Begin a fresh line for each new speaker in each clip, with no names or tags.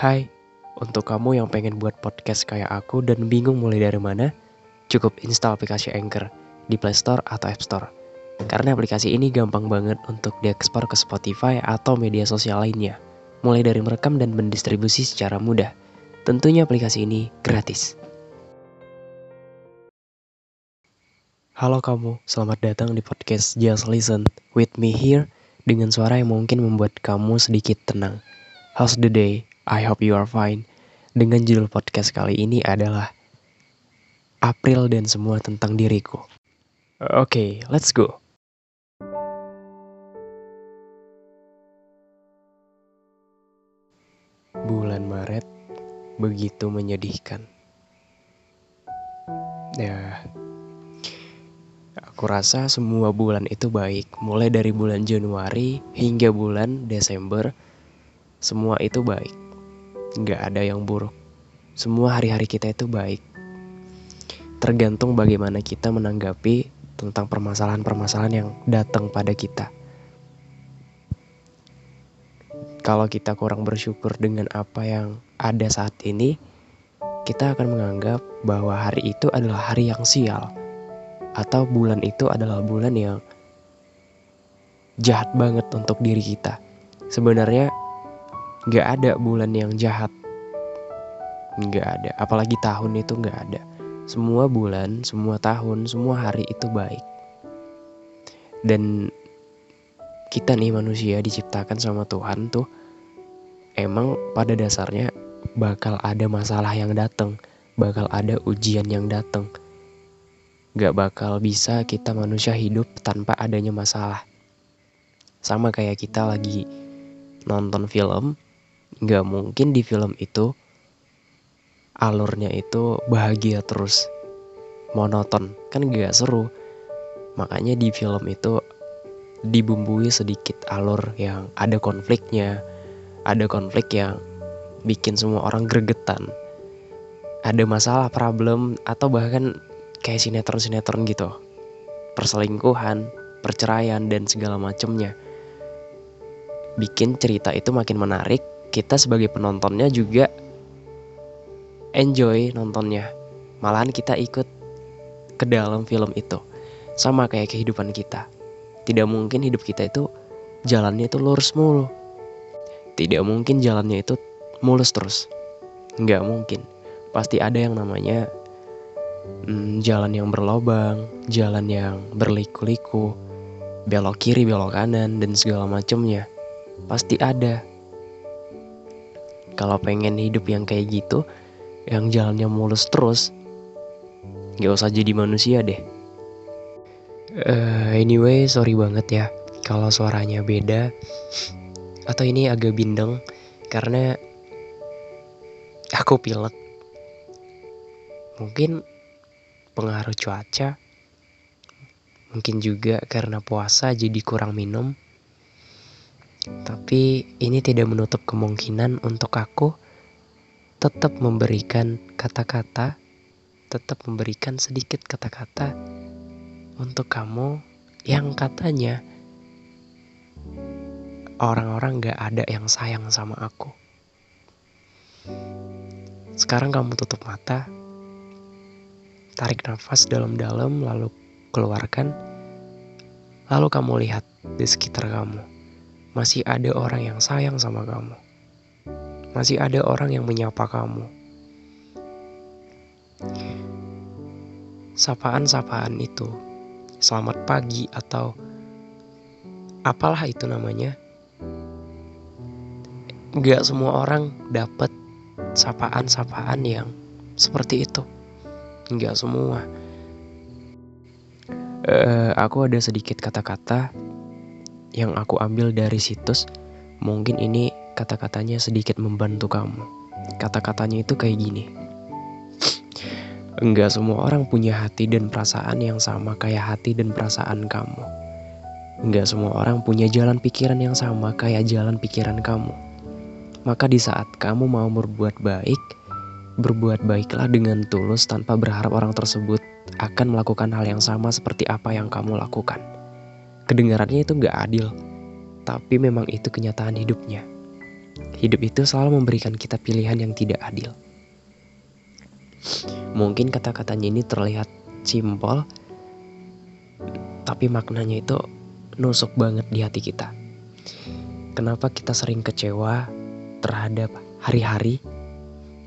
Hai, untuk kamu yang pengen buat podcast kayak aku dan bingung mulai dari mana, cukup install aplikasi Anchor di Play Store atau App Store. Karena aplikasi ini gampang banget untuk diekspor ke Spotify atau media sosial lainnya, mulai dari merekam dan mendistribusi secara mudah. Tentunya aplikasi ini gratis. Halo kamu, selamat datang di podcast Just Listen with me here dengan suara yang mungkin membuat kamu sedikit tenang. How's the day? I hope you are fine. Dengan judul podcast kali ini adalah April dan semua tentang diriku. Oke, okay, let's go. Bulan Maret begitu menyedihkan. Ya, aku rasa semua bulan itu baik, mulai dari bulan Januari hingga bulan Desember, semua itu baik nggak ada yang buruk. Semua hari-hari kita itu baik. Tergantung bagaimana kita menanggapi tentang permasalahan-permasalahan yang datang pada kita. Kalau kita kurang bersyukur dengan apa yang ada saat ini, kita akan menganggap bahwa hari itu adalah hari yang sial, atau bulan itu adalah bulan yang jahat banget untuk diri kita. Sebenarnya Gak ada bulan yang jahat. Gak ada. Apalagi tahun itu gak ada. Semua bulan, semua tahun, semua hari itu baik. Dan kita nih manusia diciptakan sama Tuhan tuh emang pada dasarnya bakal ada masalah yang datang, bakal ada ujian yang datang. Gak bakal bisa kita manusia hidup tanpa adanya masalah. Sama kayak kita lagi nonton film, nggak mungkin di film itu alurnya itu bahagia terus monoton. Kan gak seru. Makanya di film itu dibumbui sedikit alur yang ada konfliknya. Ada konflik yang bikin semua orang gregetan. Ada masalah problem atau bahkan kayak sinetron-sinetron gitu. Perselingkuhan perceraian dan segala macemnya. Bikin cerita itu makin menarik kita sebagai penontonnya juga enjoy nontonnya. Malahan kita ikut ke dalam film itu. Sama kayak kehidupan kita. Tidak mungkin hidup kita itu jalannya itu lurus mulu. Tidak mungkin jalannya itu mulus terus. Nggak mungkin. Pasti ada yang namanya hmm, jalan yang berlobang, jalan yang berliku-liku, belok kiri, belok kanan, dan segala macamnya. Pasti ada kalau pengen hidup yang kayak gitu, yang jalannya mulus terus, gak usah jadi manusia deh. Uh, anyway, sorry banget ya kalau suaranya beda atau ini agak bindeng karena aku pilek. Mungkin pengaruh cuaca, mungkin juga karena puasa jadi kurang minum. Tapi ini tidak menutup kemungkinan untuk aku tetap memberikan kata-kata, tetap memberikan sedikit kata-kata untuk kamu yang katanya orang-orang gak ada yang sayang sama aku. Sekarang kamu tutup mata, tarik nafas dalam-dalam, lalu keluarkan, lalu kamu lihat di sekitar kamu masih ada orang yang sayang sama kamu. Masih ada orang yang menyapa kamu. Sapaan-sapaan itu, selamat pagi atau apalah itu namanya. Gak semua orang dapat sapaan-sapaan yang seperti itu. Gak semua. Uh, aku ada sedikit kata-kata yang aku ambil dari situs mungkin ini kata-katanya sedikit membantu kamu kata-katanya itu kayak gini Enggak semua orang punya hati dan perasaan yang sama kayak hati dan perasaan kamu. Enggak semua orang punya jalan pikiran yang sama kayak jalan pikiran kamu. Maka di saat kamu mau berbuat baik, berbuat baiklah dengan tulus tanpa berharap orang tersebut akan melakukan hal yang sama seperti apa yang kamu lakukan. Kedengarannya itu gak adil, tapi memang itu kenyataan hidupnya. hidup itu selalu memberikan kita pilihan yang tidak adil. Mungkin kata-katanya ini terlihat simpel, tapi maknanya itu nusuk banget di hati kita. Kenapa kita sering kecewa terhadap hari-hari,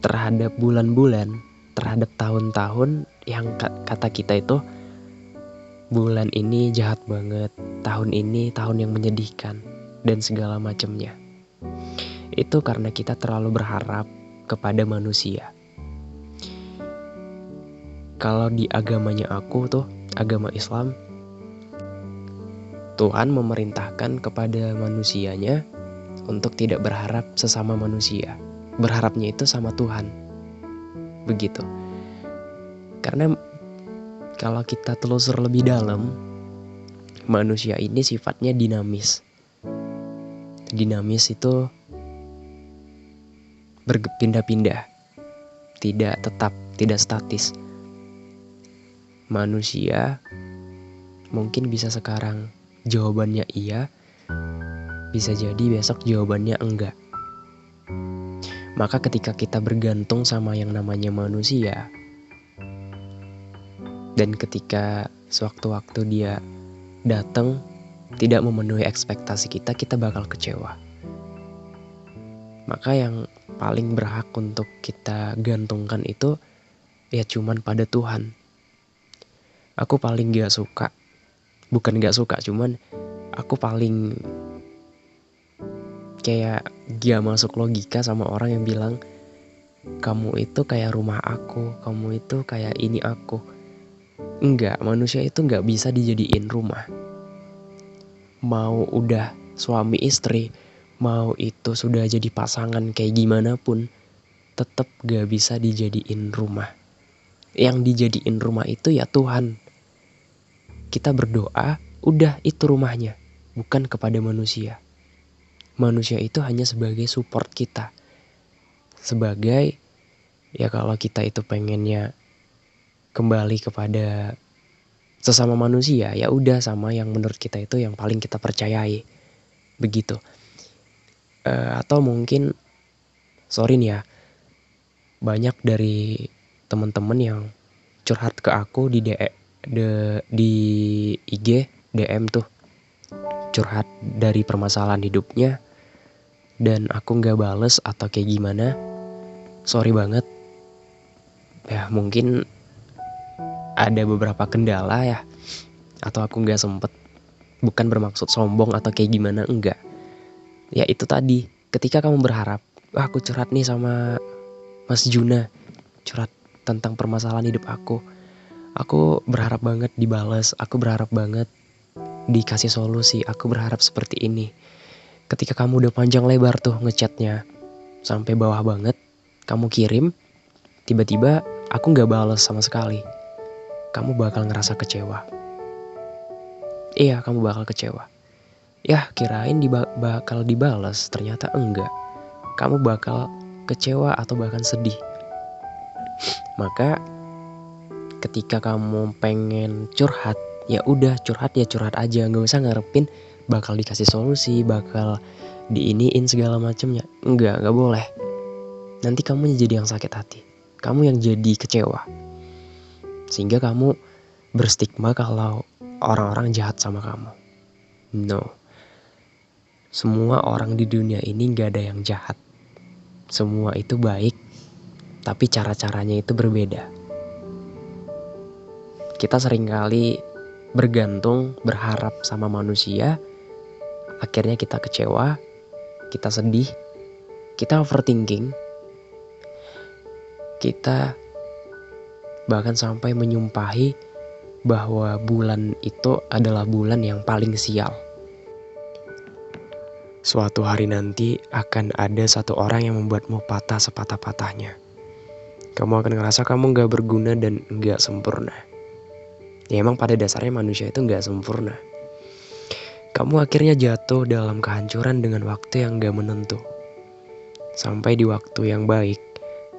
terhadap bulan-bulan, terhadap tahun-tahun yang kata kita itu bulan ini jahat banget, tahun ini tahun yang menyedihkan, dan segala macamnya. Itu karena kita terlalu berharap kepada manusia. Kalau di agamanya aku tuh, agama Islam, Tuhan memerintahkan kepada manusianya untuk tidak berharap sesama manusia. Berharapnya itu sama Tuhan. Begitu. Karena kalau kita telusur lebih dalam, manusia ini sifatnya dinamis. Dinamis itu berpindah-pindah, tidak tetap, tidak statis. Manusia mungkin bisa sekarang jawabannya iya, bisa jadi besok jawabannya enggak. Maka ketika kita bergantung sama yang namanya manusia, dan ketika sewaktu-waktu dia datang tidak memenuhi ekspektasi kita, kita bakal kecewa. Maka yang paling berhak untuk kita gantungkan itu ya cuman pada Tuhan. Aku paling gak suka bukan gak suka cuman aku paling kayak gak masuk logika sama orang yang bilang kamu itu kayak rumah aku kamu itu kayak ini aku enggak manusia itu nggak bisa dijadiin rumah mau udah suami istri mau itu sudah jadi pasangan kayak gimana pun tetap gak bisa dijadiin rumah yang dijadiin rumah itu ya Tuhan kita berdoa, udah itu rumahnya, bukan kepada manusia. Manusia itu hanya sebagai support kita. Sebagai ya kalau kita itu pengennya kembali kepada sesama manusia, ya udah sama yang menurut kita itu yang paling kita percayai. Begitu. Uh, atau mungkin sorry nih ya. Banyak dari teman-teman yang curhat ke aku di DM de, di IG DM tuh curhat dari permasalahan hidupnya dan aku nggak bales atau kayak gimana sorry banget ya mungkin ada beberapa kendala ya atau aku nggak sempet bukan bermaksud sombong atau kayak gimana enggak ya itu tadi ketika kamu berharap Wah, aku curhat nih sama Mas Juna curhat tentang permasalahan hidup aku Aku berharap banget dibales, aku berharap banget dikasih solusi, aku berharap seperti ini. Ketika kamu udah panjang lebar tuh ngechatnya, sampai bawah banget, kamu kirim, tiba-tiba aku gak bales sama sekali. Kamu bakal ngerasa kecewa. Iya, kamu bakal kecewa. Ya, kirain diba bakal dibales, ternyata enggak. Kamu bakal kecewa atau bahkan sedih. Maka ketika kamu pengen curhat ya udah curhat ya curhat aja nggak usah ngarepin bakal dikasih solusi bakal diiniin segala macamnya enggak nggak boleh nanti kamu jadi yang sakit hati kamu yang jadi kecewa sehingga kamu berstigma kalau orang-orang jahat sama kamu. No. Semua orang di dunia ini nggak ada yang jahat. Semua itu baik tapi cara-caranya itu berbeda. Kita sering kali bergantung, berharap sama manusia, akhirnya kita kecewa, kita sedih, kita overthinking, kita bahkan sampai menyumpahi bahwa bulan itu adalah bulan yang paling sial. Suatu hari nanti akan ada satu orang yang membuatmu patah sepatah-patahnya. Kamu akan ngerasa kamu gak berguna dan gak sempurna ya emang pada dasarnya manusia itu nggak sempurna. Kamu akhirnya jatuh dalam kehancuran dengan waktu yang gak menentu. Sampai di waktu yang baik,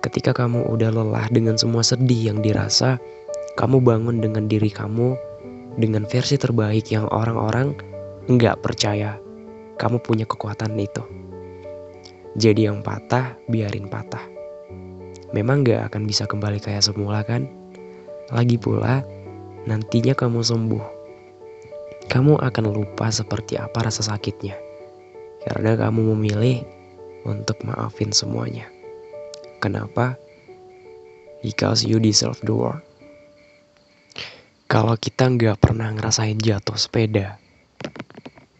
ketika kamu udah lelah dengan semua sedih yang dirasa, kamu bangun dengan diri kamu dengan versi terbaik yang orang-orang nggak percaya kamu punya kekuatan itu. Jadi yang patah, biarin patah. Memang gak akan bisa kembali kayak semula kan? Lagi pula, nantinya kamu sembuh. Kamu akan lupa seperti apa rasa sakitnya. Karena kamu memilih untuk maafin semuanya. Kenapa? Because you deserve the world. Kalau kita nggak pernah ngerasain jatuh sepeda,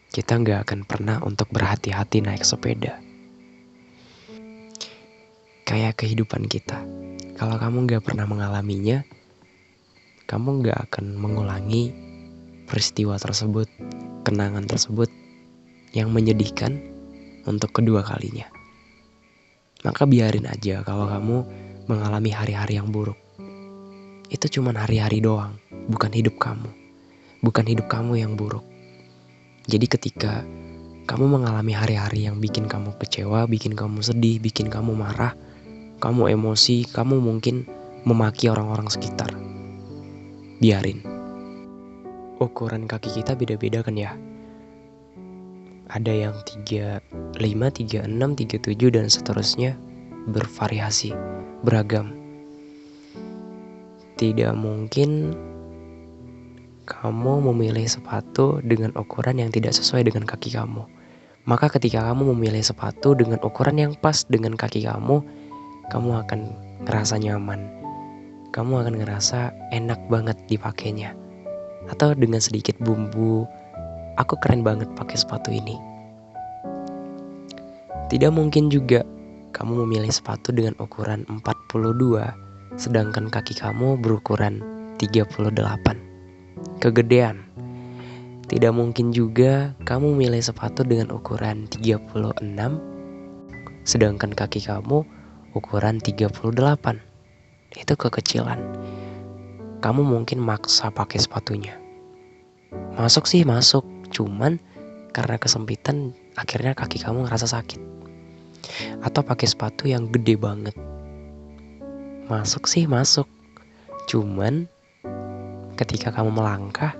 kita nggak akan pernah untuk berhati-hati naik sepeda. Kayak kehidupan kita, kalau kamu nggak pernah mengalaminya, kamu nggak akan mengulangi peristiwa tersebut, kenangan tersebut yang menyedihkan untuk kedua kalinya. Maka biarin aja kalau kamu mengalami hari-hari yang buruk. Itu cuma hari-hari doang, bukan hidup kamu. Bukan hidup kamu yang buruk. Jadi ketika kamu mengalami hari-hari yang bikin kamu kecewa, bikin kamu sedih, bikin kamu marah, kamu emosi, kamu mungkin memaki orang-orang sekitar. Biarin. Ukuran kaki kita beda-beda kan ya? Ada yang 35, 36, 37 dan seterusnya bervariasi, beragam. Tidak mungkin kamu memilih sepatu dengan ukuran yang tidak sesuai dengan kaki kamu. Maka ketika kamu memilih sepatu dengan ukuran yang pas dengan kaki kamu, kamu akan ngerasa nyaman. Kamu akan ngerasa enak banget dipakainya. Atau dengan sedikit bumbu, aku keren banget pakai sepatu ini. Tidak mungkin juga kamu memilih sepatu dengan ukuran 42, sedangkan kaki kamu berukuran 38 kegedean. Tidak mungkin juga kamu milih sepatu dengan ukuran 36 sedangkan kaki kamu ukuran 38. Itu kekecilan. Kamu mungkin maksa pakai sepatunya. Masuk sih masuk, cuman karena kesempitan akhirnya kaki kamu ngerasa sakit. Atau pakai sepatu yang gede banget. Masuk sih masuk, cuman ketika kamu melangkah,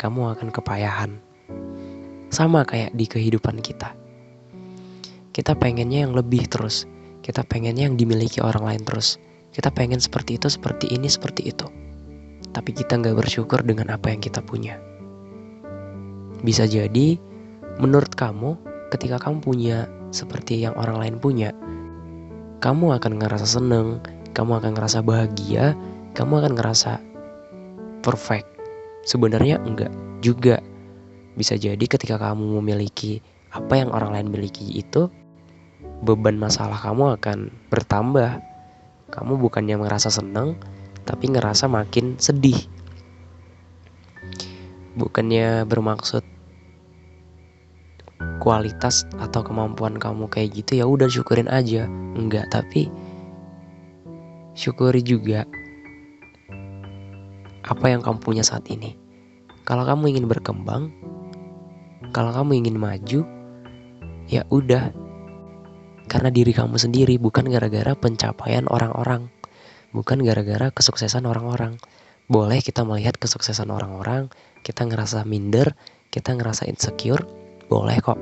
kamu akan kepayahan. Sama kayak di kehidupan kita. Kita pengennya yang lebih terus. Kita pengennya yang dimiliki orang lain terus. Kita pengen seperti itu, seperti ini, seperti itu. Tapi kita nggak bersyukur dengan apa yang kita punya. Bisa jadi, menurut kamu, ketika kamu punya seperti yang orang lain punya, kamu akan ngerasa seneng, kamu akan ngerasa bahagia, kamu akan ngerasa perfect. Sebenarnya enggak juga. Bisa jadi ketika kamu memiliki apa yang orang lain miliki itu, beban masalah kamu akan bertambah. Kamu bukannya merasa senang, tapi ngerasa makin sedih. Bukannya bermaksud kualitas atau kemampuan kamu kayak gitu ya udah syukurin aja. Enggak, tapi syukuri juga apa yang kamu punya saat ini. Kalau kamu ingin berkembang, kalau kamu ingin maju, ya udah. Karena diri kamu sendiri bukan gara-gara pencapaian orang-orang, bukan gara-gara kesuksesan orang-orang. Boleh kita melihat kesuksesan orang-orang, kita ngerasa minder, kita ngerasa insecure, boleh kok.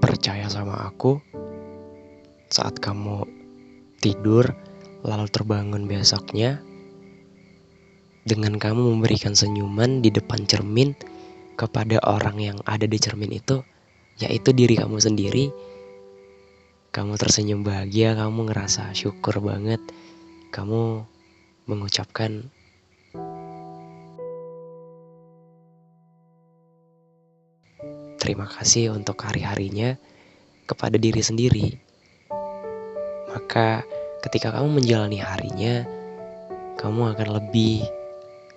percaya sama aku saat kamu tidur lalu terbangun besoknya dengan kamu memberikan senyuman di depan cermin kepada orang yang ada di cermin itu yaitu diri kamu sendiri kamu tersenyum bahagia kamu ngerasa syukur banget kamu mengucapkan terima kasih untuk hari-harinya kepada diri sendiri. Maka ketika kamu menjalani harinya, kamu akan lebih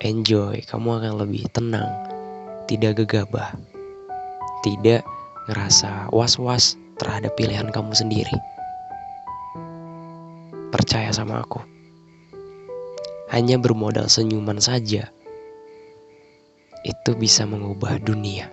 enjoy, kamu akan lebih tenang, tidak gegabah, tidak ngerasa was-was terhadap pilihan kamu sendiri. Percaya sama aku. Hanya bermodal senyuman saja itu bisa mengubah dunia.